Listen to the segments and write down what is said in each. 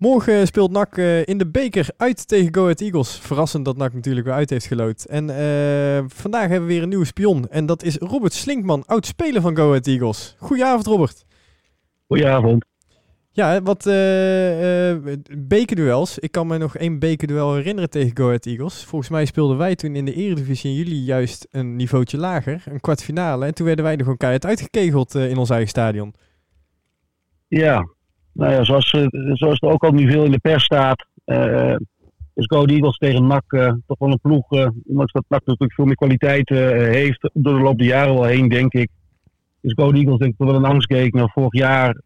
Morgen speelt NAC eh, in de beker uit tegen Go Ahead Eagles. Verrassend dat NAC natuurlijk weer uit heeft gelood. En eh, vandaag hebben we weer een nieuwe spion. En dat is Robert Slinkman, oud-speler van Go Ahead Eagles. Goedenavond Robert. Goedenavond. Ja, wat uh, bekerduels. Ik kan me nog één bekerduel herinneren tegen Go Ahead Eagles. Volgens mij speelden wij toen in de Eredivisie en jullie juist een niveautje lager. Een kwartfinale. En toen werden wij er gewoon keihard uitgekegeld in ons eigen stadion. Ja, nou ja, zoals, eh, zoals er ook al nu veel in de pers staat, uh, is Go Eagles tegen NAC uh, toch wel een ploeg. Uh, ondanks dat NAC natuurlijk veel meer kwaliteit heeft door de loop der jaren wel heen, denk ik. Is Go Eagles denk ik wel een angstgekner. Vorig jaar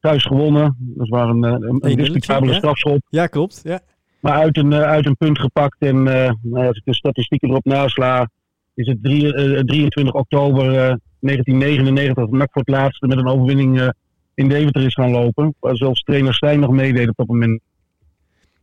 thuis gewonnen. Dat was een, een, een discutabele ja? strafschop. Ja, klopt. Ja. Maar uit een, uit een punt gepakt. En nou, als ik de statistieken erop nasla, is het drie, 23 oktober 1999 dat NAC voor het laatste met een overwinning in Deventer is gaan lopen. Waar zelfs trainer Stijn nog meedeed op dat moment.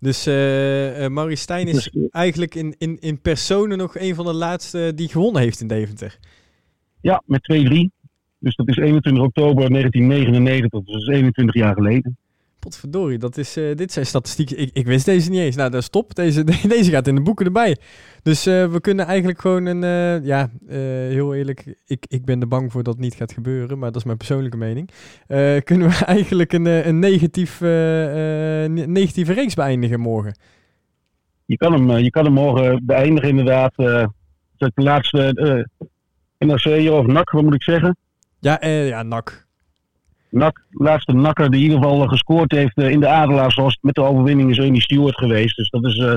Dus uh, uh, Maurice Stijn is dus, eigenlijk in, in, in personen nog een van de laatste die gewonnen heeft in Deventer. Ja, met 2-3. Dus dat is 21 oktober 1999, dus 21 jaar geleden. Potverdorie, dat is, uh, dit zijn statistieken. Ik, ik wist deze niet eens. Nou, dan stop. Deze, deze gaat in de boeken erbij. Dus uh, we kunnen eigenlijk gewoon een... Uh, ja, heel eerlijk. Ik, ik ben er bang voor dat het niet gaat gebeuren. Maar dat is mijn persoonlijke mening. kunnen we eigenlijk een, een negatief, negatieve reeks beëindigen morgen? Je kan hem, je kan hem morgen beëindigen inderdaad. de laatste NRC of NAC, wat moet ik zeggen? Ja, ja NAC. Nak, laatste nakker die in ieder geval gescoord heeft eh, in de Adelaars was met de overwinning is Ernie Stewart geweest. Dus dat is uh,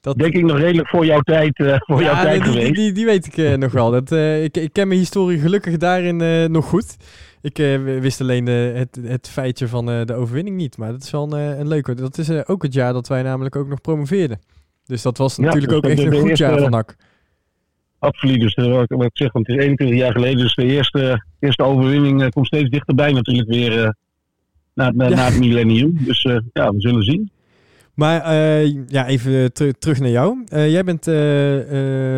dat... denk ik nog redelijk voor jouw tijd, uh, voor ja, jouw tijd die, geweest. Die, die, weet ik nog wel. Dat, ik, ik ken mijn historie gelukkig daarin nog goed. Ik wist alleen het, het feitje van de overwinning niet. Maar dat is wel een, een leuke. Dat is ook het jaar dat wij namelijk ook nog promoveerden. Dus dat was natuurlijk dus ook echt een goed jaar van NAC. Absoluut. Dus wat ik zeg, want het is 21 jaar geleden. Dus de eerste, eerste overwinning uh, komt steeds dichterbij natuurlijk weer uh, na, na, ja. na, het millennium. Dus uh, ja, we zullen zien. Maar ja, even terug naar jou. jij bent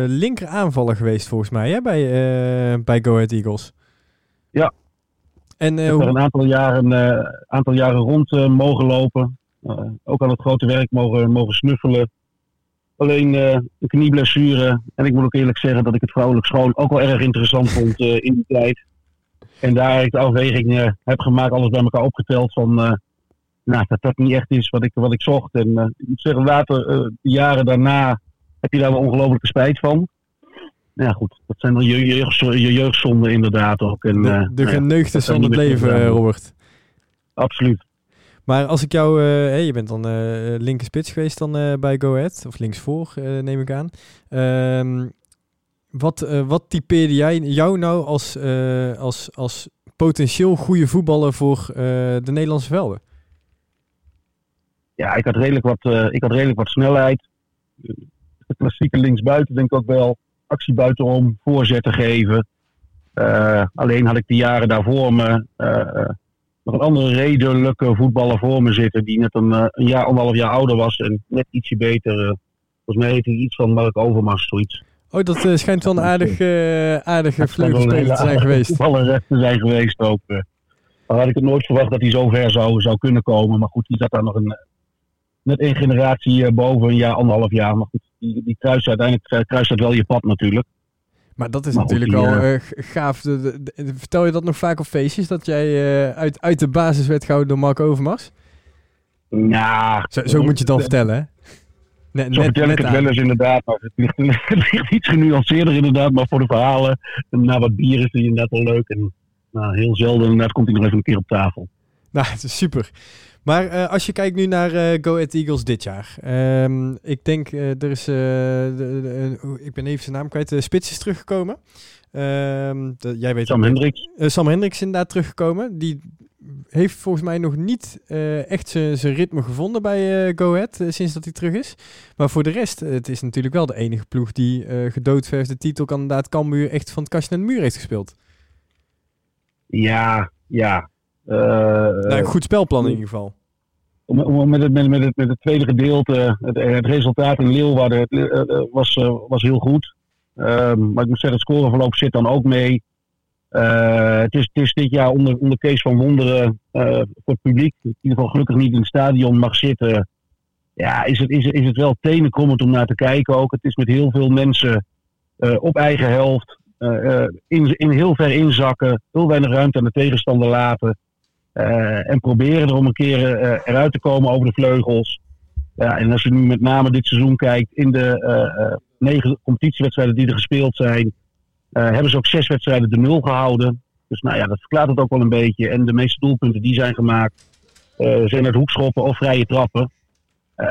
linker aanvaller geweest volgens mij hè, bij, bij Go Ahead Eagles. Ja. En, ik heb er een aantal jaren, aantal jaren rond mogen lopen. ook aan het grote werk mogen, mogen snuffelen. Alleen uh, een knieblessure. En ik moet ook eerlijk zeggen dat ik het vrouwelijk schoon ook wel erg interessant vond uh, in die tijd. En daar ik de afweging uh, heb gemaakt, alles bij elkaar opgeteld van nou, dat dat niet echt is wat ik, wat ik zocht. En ik moet zeggen, later, de jaren daarna, heb je daar wel ongelofelijke spijt van. Nou ja, goed, dat zijn dan je, jeugd, je jeugdzonden inderdaad ook. En, de de geneugtes van het leven, Robert. Absoluut. Maar als ik jou, uh, je bent dan uh, linker spits geweest dan bij Go Ahead, of linksvoor neem ik aan. Um, wat, wat typeerde jij jou nou als, als, als potentieel goede voetballer voor de Nederlandse velden? Ja, ik had redelijk wat, ik had redelijk wat snelheid. De klassieke linksbuiten denk ik ook wel. Actie buitenom, voorzetten geven. alleen had ik de jaren daarvoor me nog een andere redelijke voetballer voor me zitten. Die net een, eh, een jaar, anderhalf jaar ouder was en net ietsje beter. Uh, volgens mij heet hij iets van Mark Overmars, zoiets. Oh, dat uh, schijnt wel een aardig, uh, aardige vleugelspeler te zijn geweest. Voetballerrecht te zijn geweest ook. Uh. Maar had ik het nooit verwacht dat hij zo ver zou, zou kunnen komen. Maar goed, die zat daar nog een, net één generatie boven, een jaar, anderhalf jaar. Maar goed, die, die kruist uiteindelijk kruist dat wel je pad natuurlijk. Maar dat is natuurlijk al uh, gaaf. vertel je dat nog vaak op feestjes? Dat jij uh, uit, uit de basis werd gehouden door Mark Overmars? Ja. Zo, zo moet je het dan vertellen, hè? Net, zo vertel ik het wel eens inderdaad. Maar het, ligt, het ligt iets genuanceerder inderdaad. Maar voor de verhalen, na wat bier is die inderdaad wel leuk. En nou, heel zelden inderdaad komt hij nog even een keer op tafel. Nou, het is super. Maar uh, als je kijkt nu naar uh, Go Ahead Eagles dit jaar. Um, ik denk, uh, er is, de, de, ik ben even zijn naam kwijt, de Spits is teruggekomen. Um, de, jij weet Sam Hendricks. Sam Hendricks is inderdaad teruggekomen. Die heeft volgens mij nog niet echt zijn ritme gevonden bij Go Ahead sinds dat hij terug is. Maar voor de rest, het is natuurlijk wel de enige ploeg die gedoodverfde titelkandidaat Cambuur echt van het kastje naar de muur heeft gespeeld. Ja, ja. Nou, een goed spelplan in ieder geval met, het, met, het, met het tweede gedeelte, het, het resultaat in Leeuwarden uh, was, was heel goed. Um, maar ik moet zeggen, het scoreverloop zit dan ook mee. het, is, het is dit jaar onder, onder Kees van Wonderen voor het publiek, in ieder geval gelukkig niet in het stadion mag zitten. Ja, is het, is, het, is het wel tenenkrommend om naar te kijken ook. Het is met heel veel mensen op eigen helft. in, in heel ver inzakken, heel weinig ruimte aan de tegenstander laten. En proberen er om een keer eruit te komen over de vleugels. Ja, en als je nu met name dit seizoen kijkt, in de uh, negen competitiewedstrijden die er gespeeld zijn, uh, hebben ze ook zes wedstrijden de nul gehouden. Dus nou ja, dat verklaart het ook wel een beetje. En de meeste doelpunten die zijn gemaakt, zijn uit hoekschoppen of vrije trappen.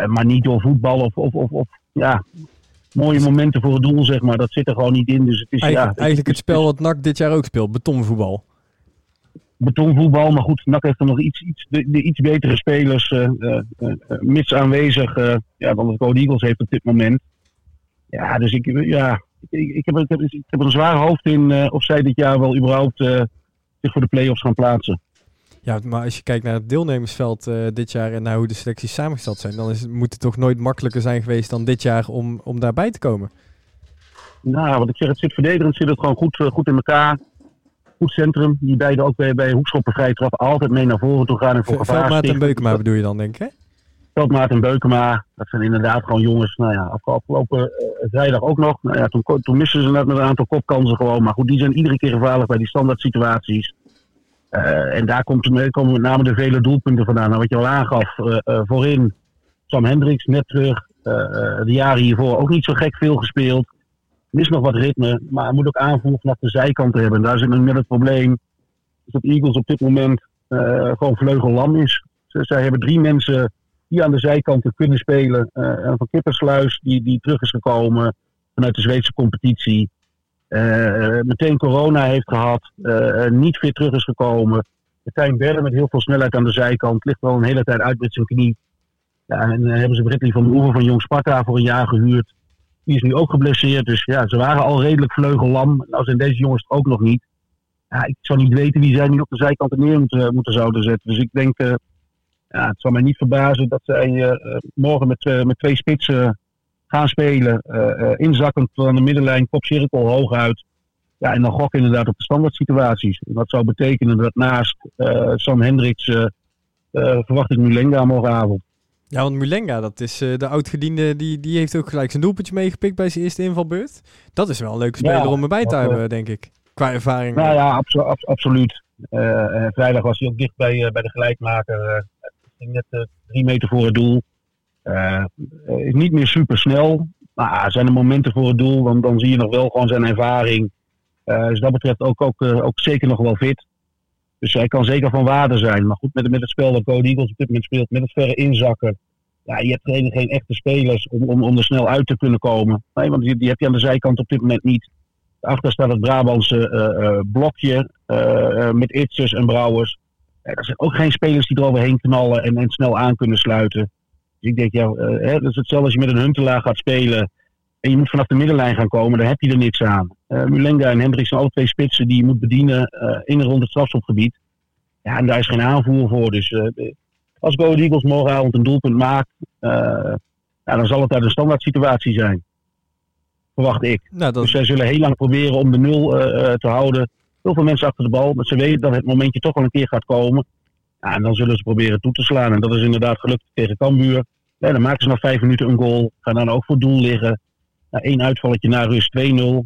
maar niet door voetbal of, of, of, of, ja, mooie momenten voor het doel, zeg maar. Dat zit er gewoon niet in. Dus het is, eigenlijk, ja, eigenlijk het spel wat NAC dit jaar ook speelt, betonvoetbal betonvoetbal. Maar goed, NAC heeft er nog iets, iets, de, de iets betere spelers uh, uh, mits aanwezig ja, dan het Code Eagles heeft op dit moment. Ja, dus ik, ja, ik, ik, heb, ik, heb, ik heb een zwaar hoofd in of zij dit jaar wel überhaupt zich voor de play-offs gaan plaatsen. Ja, maar als je kijkt naar het deelnemersveld dit jaar en naar hoe de selecties samengesteld zijn, dan is moet het toch nooit makkelijker zijn geweest dan dit jaar om, om daarbij te komen. Nou, wat ik zeg, het zit verdedigend, zit het gewoon goed, goed in elkaar goed centrum. Die beide ook bij, bij hoekschoppen vrij trap altijd mee naar voren toe gaan. En voor gevaar Veldmaat en Beukema bedoel je dan, denk ik, hè? Veldmaat en Beukema, dat zijn inderdaad gewoon jongens. Nou ja, afgelopen uh, vrijdag ook nog. Nou ja, toen, toen missen ze net met een aantal kopkansen gewoon. Maar goed, die zijn iedere keer gevaarlijk bij die standaard situaties. Uh, en daar komt, komen met name de vele doelpunten vandaan. Nou, wat je al aangaf, uh, voorin Sam Hendricks net terug. de jaren hiervoor ook niet zo gek veel gespeeld is nog wat ritme, maar hij moet ook aanvoer vanaf de zijkant hebben. Daar zit net het probleem dat Eagles op dit moment uh, gewoon vleugellam is. Ze, zij hebben drie mensen die aan de zijkanten kunnen spelen. Uh, van Kippersluis, die, die terug is gekomen vanuit de Zweedse competitie. Uh, meteen corona heeft gehad, niet fit terug is gekomen. Martijn Berder met heel veel snelheid aan de zijkant, ligt wel een hele tijd uit met zijn knie. Ja, en hebben ze Britney van de Oever van Jong Sparta voor een jaar gehuurd. Die is nu ook geblesseerd. Dus ja, ze waren al redelijk vleugellam. Nou zijn deze jongens het ook nog niet. Ja, ik zou niet weten wie zij nu op de zijkant neer moeten, moeten zouden zetten. Dus ik denk, uh, ja, het zal mij niet verbazen dat zij uh, morgen met, met twee spitsen gaan spelen. inzakkend van de middenlijn, kopcirkel hoog uit. Ja, en dan gok inderdaad op de standaard situaties. Dat zou betekenen dat naast Sam Hendricks verwacht ik Mulenga morgenavond. Ja, want Mulenga, dat is uh, de oudgediende, die, die heeft ook gelijk zijn doelpuntje meegepikt bij zijn eerste invalbeurt. Dat is wel een leuke speler om erbij te hebben, denk ik. Qua ervaring. Nou ja, absoluut. Uh, vrijdag was hij ook dicht bij, bij de gelijkmaker. ging net drie meter voor het doel. is niet meer super snel. Maar zijn er momenten voor het doel, dan, dan zie je nog wel gewoon zijn ervaring. dus dat betreft ook, ook, ook zeker nog wel fit. Dus hij kan zeker van waarde zijn. Maar goed, met, met het spel dat Code Eagles op dit moment speelt, met het verre inzakken. Ja, je hebt geen, geen echte spelers om, om, om er snel uit te kunnen komen. Nee, want die, die heb je aan de zijkant op dit moment niet. Daarachter staat het Brabantse uh, blokje uh, met Itzers en Brouwers. Er zijn ook geen spelers die eroverheen knallen en, en snel aan kunnen sluiten. Dus ik denk, ja, hè, dat is hetzelfde als je met een Huntelaar gaat spelen. En je moet vanaf de middenlijn gaan komen, dan heb je er niks aan. Uh, Mulenga en Hendricks zijn alle twee spitsen die je moet bedienen uh, in en rond het strafschopgebied. Ja, en daar is geen aanvoer voor. Dus uh, als Go Eagles morgenavond een doelpunt maakt, ja, dan zal het uit een standaard situatie zijn. Verwacht ik. Nou, dat... Dus zij zullen heel lang proberen om de nul te houden. Heel veel mensen achter de bal, maar ze weten dat het momentje toch wel een keer gaat komen. Ja, en dan zullen ze proberen toe te slaan. En dat is inderdaad gelukt tegen Cambuur. Ja, dan maken ze nog vijf minuten een goal. Gaan dan ook voor doel liggen. Nou, uitvalletje naar rust 2-0.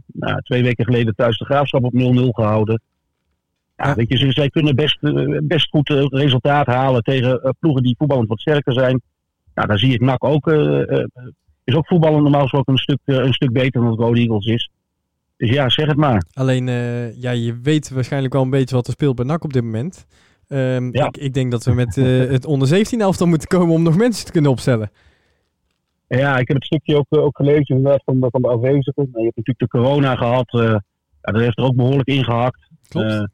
Nou, twee weken geleden thuis de graafschap op 0-0 gehouden. Ja, weet je, zij kunnen best, eh, best goed uh, resultaat halen tegen uh, ploegen die voetballend wat sterker zijn. Nou, daar zie ik NAC ook. Uh, is ook voetballen normaal gesproken een stuk, een stuk beter dan het Gold Eagles is. Dus ja, zeg het maar. Alleen, ja, je weet waarschijnlijk wel een beetje wat er speelt bij NAC op dit moment. Um, ja. ik, ik, denk dat we met het onder 17 elftal moeten komen om nog mensen te kunnen opstellen. Ja, ik heb het stukje ook, eh, ook gelezen inderdaad van, van de afwezigen. Nou, je hebt natuurlijk de corona gehad. Uh, ja, dat heeft er ook behoorlijk ingehakt. Uh,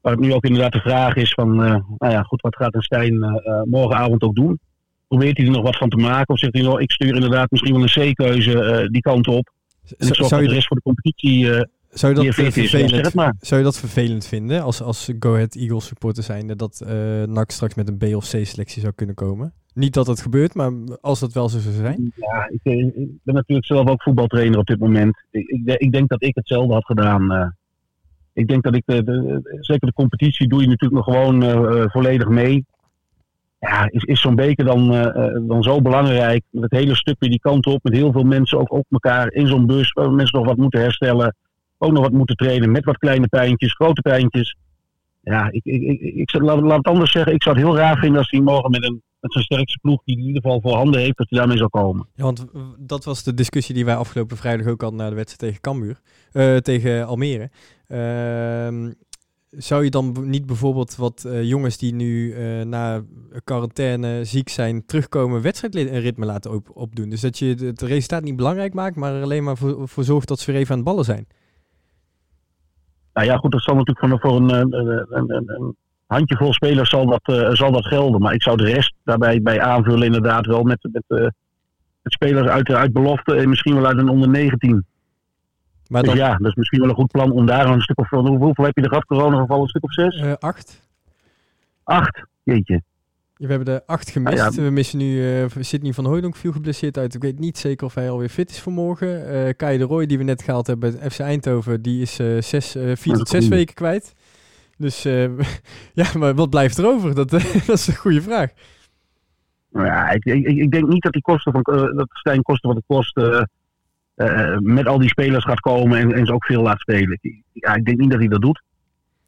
waar het nu ook inderdaad de vraag is van, nou ja, goed, wat gaat Stijn morgenavond ook doen? Probeert hij er nog wat van te maken? Of zegt hij, nou, ik stuur inderdaad misschien wel een C-keuze die kant op. En ik zorg dat de rest voor de competitie zou je, dat vervelend, zou je dat vervelend vinden als, als Go Ahead Eagles supporter zijnde dat uh, NAC straks met een B of C selectie zou kunnen komen? Niet dat het gebeurt, maar als dat wel zo zou zijn? Ja, ik, eh, ik ben natuurlijk zelf ook voetbaltrainer op dit moment. Ik, ik, ik denk dat ik hetzelfde had gedaan. Uh, ik denk dat ik, de, de, zeker de competitie doe je natuurlijk nog gewoon volledig mee. Ja, is, is zo'n beker dan, dan zo belangrijk? Met het hele stuk weer die kant op, met heel veel mensen ook op elkaar in zo'n bus, waar mensen nog wat moeten herstellen. Ook nog wat moeten trainen met wat kleine pijntjes, grote pijntjes. Ja, ik, ik, ik, ik, laat, laat het anders zeggen. Ik zou het heel raar vinden als die morgen met een met sterkste ploeg die in ieder geval voor handen heeft, dat hij daarmee zou komen. Ja, want dat was de discussie die wij afgelopen vrijdag ook hadden na de wedstrijd tegen Cambuur, uh, tegen Almere. Uh, zou je dan niet bijvoorbeeld wat uh, jongens die nu uh, na quarantaine ziek zijn terugkomen wedstrijdritme laten op opdoen? Dus dat je het resultaat niet belangrijk maakt, maar er alleen maar voor, voor zorgt dat ze weer even aan het ballen zijn. Nou ja, goed, dat zal natuurlijk voor, voor een, een, een, een handjevol spelers zal dat, uh, zal dat gelden. Maar ik zou de rest daarbij bij aanvullen inderdaad wel met, met, uh, met spelers uit, uit belofte en misschien wel uit een onder 19. Maar dus ja, dat is misschien wel een goed plan om daar een stuk of... Hoeveel heb je er gehad, coronagevallen? Een stuk of zes? Uh, acht. Acht? Jeetje. We hebben er acht gemist. Ah, ja. We missen nu uh, Sidney van Hooydonk viel geblesseerd uit. Ik weet niet zeker of hij alweer fit is voor morgen. Uh, Kai de Roy, die we net gehaald hebben bij FC Eindhoven, die is uh, zes, vier tot zes weken kwijt. Dus ja, maar wat blijft er over? Dat, dat is een goede vraag. Nou ja, ik, ik, ik, denk niet dat die kosten van dat Stijn kosten wat het kost met al die spelers gaat komen en, en ze ook veel laat spelen. Ja, ik denk niet dat hij dat doet.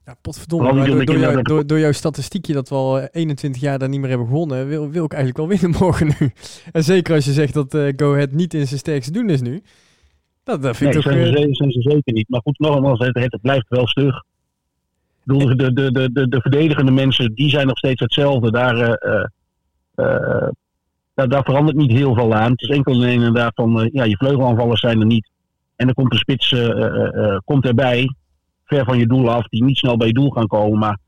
Ja, potverdomme. Door, door, jou, door, door, jouw statistiekje dat we al 21 jaar daar niet meer hebben gewonnen, wil, wil ik eigenlijk wel winnen morgen nu. En zeker als je zegt dat uh, Go Ahead niet in zijn sterkste doen is nu. Dat, dat vind nee, ik ook... Zijn, uh... zijn ze zeker niet. Maar goed, nogmaals, het, het blijft wel stug. de, de, de, de, de verdedigende mensen, die zijn nog steeds hetzelfde. Daar, uh, daar, daar, verandert niet heel veel aan. Het is enkel inderdaad van, ja, je vleugelaanvallers zijn er niet. En dan komt de spits komt erbij van je doel af, die niet snel bij je doel gaan komen. Maar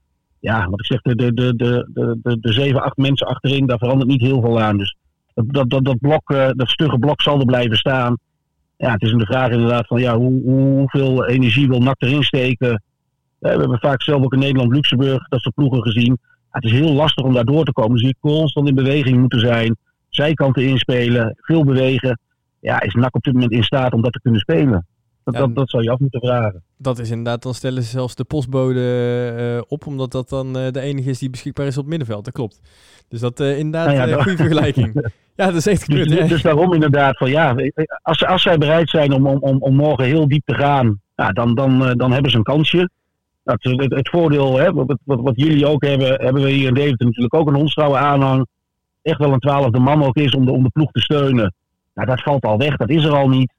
ja, wat ik zeg, de, de, de, de, de, de zeven, acht mensen achterin, daar verandert niet heel veel aan. Dus dat, dat, dat, blok, uh, dat stugge blok zal er blijven staan. Ja, het is een vraag inderdaad van ja, hoe, hoeveel energie wil NAC erin steken. we hebben vaak zelf ook in Nederland, Luxemburg, dat soort ploegen gezien. het is heel lastig om daar door te komen. Dus je constant in beweging moeten zijn. Zijkanten inspelen, veel bewegen. Ja, is NAC op dit moment in staat om dat te kunnen spelen? Dat, dat, dat zou je af moeten vragen. Dat is inderdaad, dan stellen ze zelfs de postbode uh, op, omdat dat dan uh, de enige is die beschikbaar is op het middenveld. Dat klopt. Dus dat uh, inderdaad nou ja, een goede vergelijking. ja, dat is echt dus. Dus, dus, daarom inderdaad van ja, als, als zij bereid zijn om, om, om morgen heel diep te gaan, ja, dan, dan, dan hebben ze een kansje. Dat, het, het voordeel, hè, wat, wat, wat, jullie ook hebben, hebben we hier in Deventer natuurlijk ook een hondstrouwe aanhang. Echt wel een twaalfde man ook is om de, om de ploeg te steunen. Nou, dat valt al weg, dat is er al niet.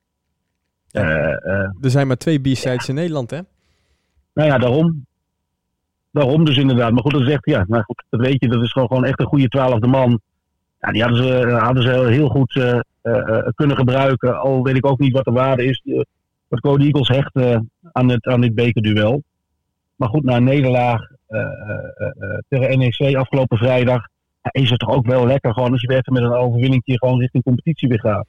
Eh, eh, er zijn maar twee B-sides in Nederland, hè? Nou ja, daarom. Daarom dus inderdaad. Maar goed, dat zegt ja, nou goed, dat weet je, dat is gewoon, gewoon echt een goede twaalfde man. Ja, die hadden ze, hadden ze heel goed uh, uh, kunnen gebruiken. Al weet ik ook niet wat de waarde is. Uh, wat Code Eagles hecht aan, het, aan dit bekerduel. Maar goed, na een nederlaag tegen NEC afgelopen vrijdag. is het toch ook wel lekker gewoon als je weer met een overwinning gewoon richting competitie weer gaat.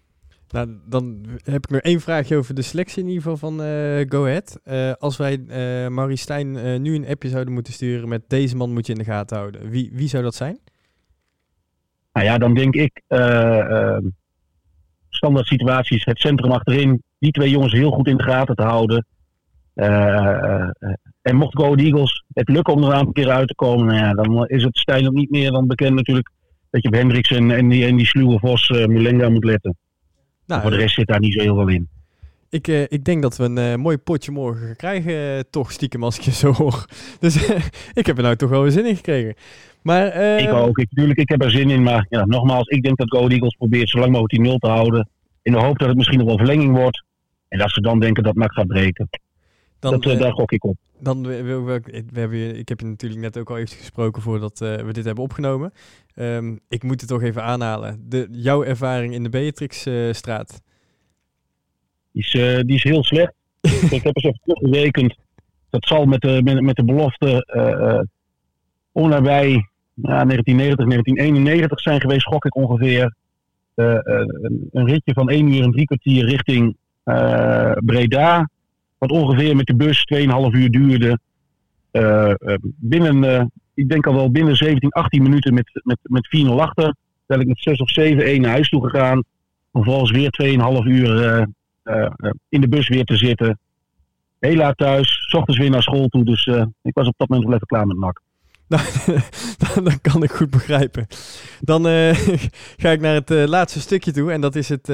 Nou, dan heb ik nog één vraagje over de selectie in ieder geval van uh, Go Ahead. Uh, als wij uh, Marie Stijn nu een appje zouden moeten sturen met deze man moet je in de gaten houden. Wie, wie zou dat zijn? Nou ja, dan denk ik standaard situaties, het centrum achterin, die twee jongens heel goed in de gaten te houden. en mocht Go Eagles het lukken om er een keer uit te komen, nou ja, dan is het Stijn ook niet meer dan bekend natuurlijk dat je op Hendricks en, en, die, en die sluwe Vos Mulenga moet letten. Nou, voor de rest zit daar niet zo heel veel in. Ik, uh, ik denk dat we een uh, mooi potje morgen gaan krijgen, toch stiekem als ik je zo hoor. Dus ik heb er nou toch wel weer zin in gekregen. Maar, ik ook, ik, natuurlijk, ik heb er zin in. Maar ja, nogmaals, ik denk dat Go Eagles probeert zo lang mogelijk die nul te houden. In de hoop dat het misschien nog wel verlenging wordt. En dat ze dan denken dat NAC gaat breken. Dan, dat, daar gok ik op. Dan, we, we, we, hebben, ik heb je natuurlijk net ook al even gesproken voordat we dit hebben opgenomen. Um, ik moet het toch even aanhalen. De, jouw ervaring in de Beatrixstraat. die, is, uh, die is heel slecht. ik heb eens even teruggerekend. Dat zal met de, met, met de belofte uh, nabij ja, 1990, 1991 zijn geweest, gok ik ongeveer. een, een ritje van 1 uur en drie kwartier richting Breda. Wat ongeveer met de bus 2,5 uur duurde. binnen ik denk al wel binnen 17, 18 minuten met, met, met 4-0 achter. Ben ik met 6 of 7-1 naar huis toe gegaan. Vervolgens weer 2,5 uur in de bus weer te zitten. heel laat thuis, s ochtends weer naar school toe. Dus ik was op dat moment wel even klaar met NAC. Nou, dat kan ik goed begrijpen. Dan ga ik naar het laatste stukje toe. En dat is het,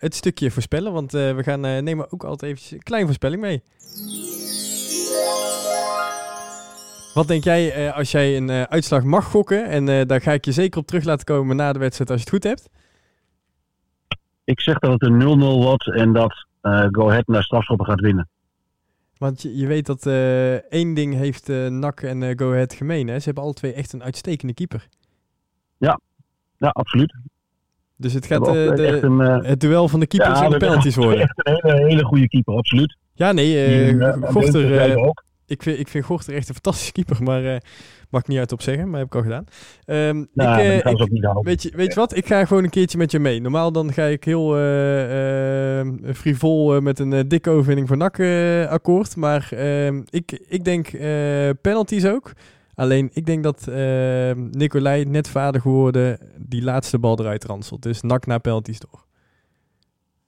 het stukje voorspellen. Want we gaan nemen ook altijd even een kleine voorspelling mee. Wat denk jij als jij een uitslag mag gokken? En daar ga ik je zeker op terug laten komen na de wedstrijd als je het goed hebt. Ik zeg dat het een 0-0 wordt en dat Go Ahead naar strafschoppen gaat winnen. Want je, je weet dat één ding heeft NAC en Go Ahead gemeen. Hè? Ze hebben alle twee echt een uitstekende keeper. Ja, ja absoluut. Dus het gaat de, een, het duel van de keepers ja, en de penalties worden. Echt een hele, hele goede keeper, absoluut. Ja, nee, uh, Gochter, ook ik vind, ik vind Gochter echt een fantastische keeper, maar uh, mag ik niet uit op zeggen, maar heb ik al gedaan. Um, ja, ik, uh, ik, niet weet, je, weet je wat? Ik ga gewoon een keertje met je mee. Normaal dan ga ik heel uh, frivol met een dikke overwinning voor NAC akkoord. Maar ehm, ik, ik denk penalties ook. Alleen ik denk dat Nicolai net vader geworden die laatste bal eruit ranselt. Dus NAC naar penalties door.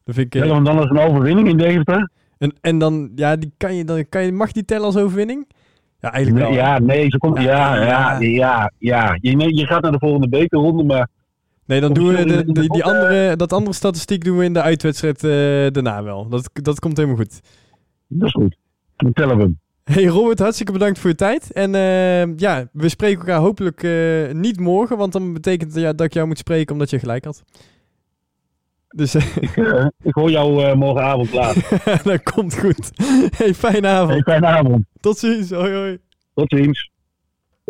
Dat vind ik, dan is een overwinning in Deventer. En, en dan, ja, die kan je, dan kan je, mag die tellen als overwinning? Ja, eigenlijk wel. Ja, nee, ze komt, ja, ja, ja, ja. Je, je gaat naar de volgende bekerronde, maar... Nee, dan doen we de, die andere, dat andere statistiek doen we in de uitwedstrijd uh, daarna wel. Dat, dat komt helemaal goed. Dat is goed. Dan tellen we hem. Hey Robert, hartstikke bedankt voor je tijd. En uh, ja, we spreken elkaar hopelijk uh, niet morgen, want dan betekent ja, dat ik jou moet spreken omdat je gelijk had. Dus, ik, uh, ik, hoor jou uh, morgenavond laat. dat komt goed. Hey, fijne avond. Hey, fijne avond. Tot ziens. Hoi hoi. Tot ziens.